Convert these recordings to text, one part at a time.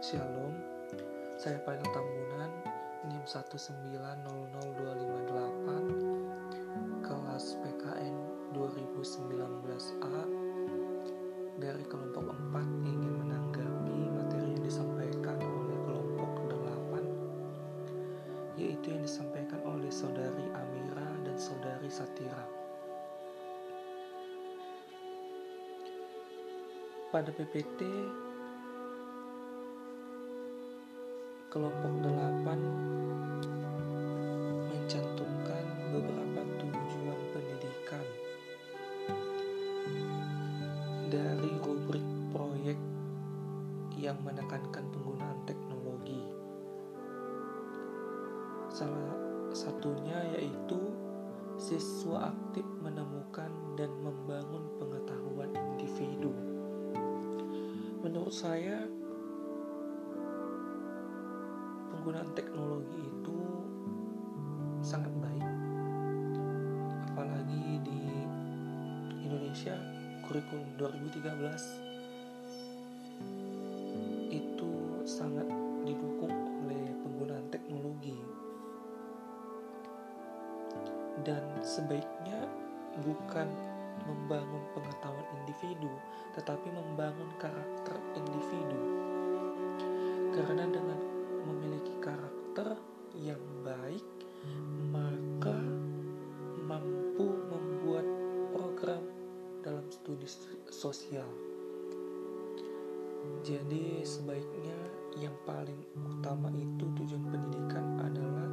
Saya Panel Tambunan, NIM 1900258, kelas PKN 2019A, dari kelompok 4 ingin menanggapi materi yang disampaikan oleh kelompok 8, yaitu yang disampaikan oleh Saudari Amira dan Saudari Satira. Pada PPT kelompok 8 mencantumkan beberapa tujuan pendidikan dari rubrik proyek yang menekankan penggunaan teknologi. Salah satunya yaitu siswa aktif menemukan dan membangun pengetahuan individu. Menurut saya, penggunaan teknologi itu sangat baik apalagi di Indonesia kurikulum 2013 itu sangat didukung oleh penggunaan teknologi. Dan sebaiknya bukan membangun pengetahuan individu sosial. Jadi, sebaiknya yang paling utama itu tujuan pendidikan adalah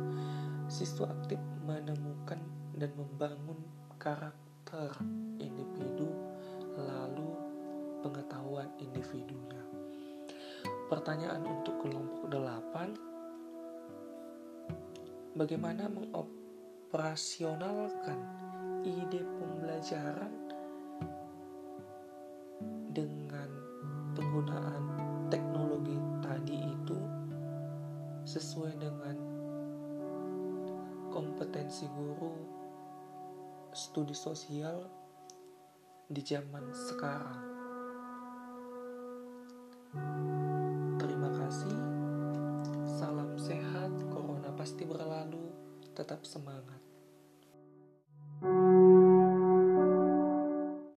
siswa aktif menemukan dan membangun karakter individu, lalu pengetahuan individunya. Pertanyaan untuk kelompok 8 Bagaimana mengoperasionalkan ide pembelajaran penggunaan teknologi tadi itu sesuai dengan kompetensi guru studi sosial di zaman sekarang. kasih. Salam sehat, corona pasti berlalu. Tetap semangat.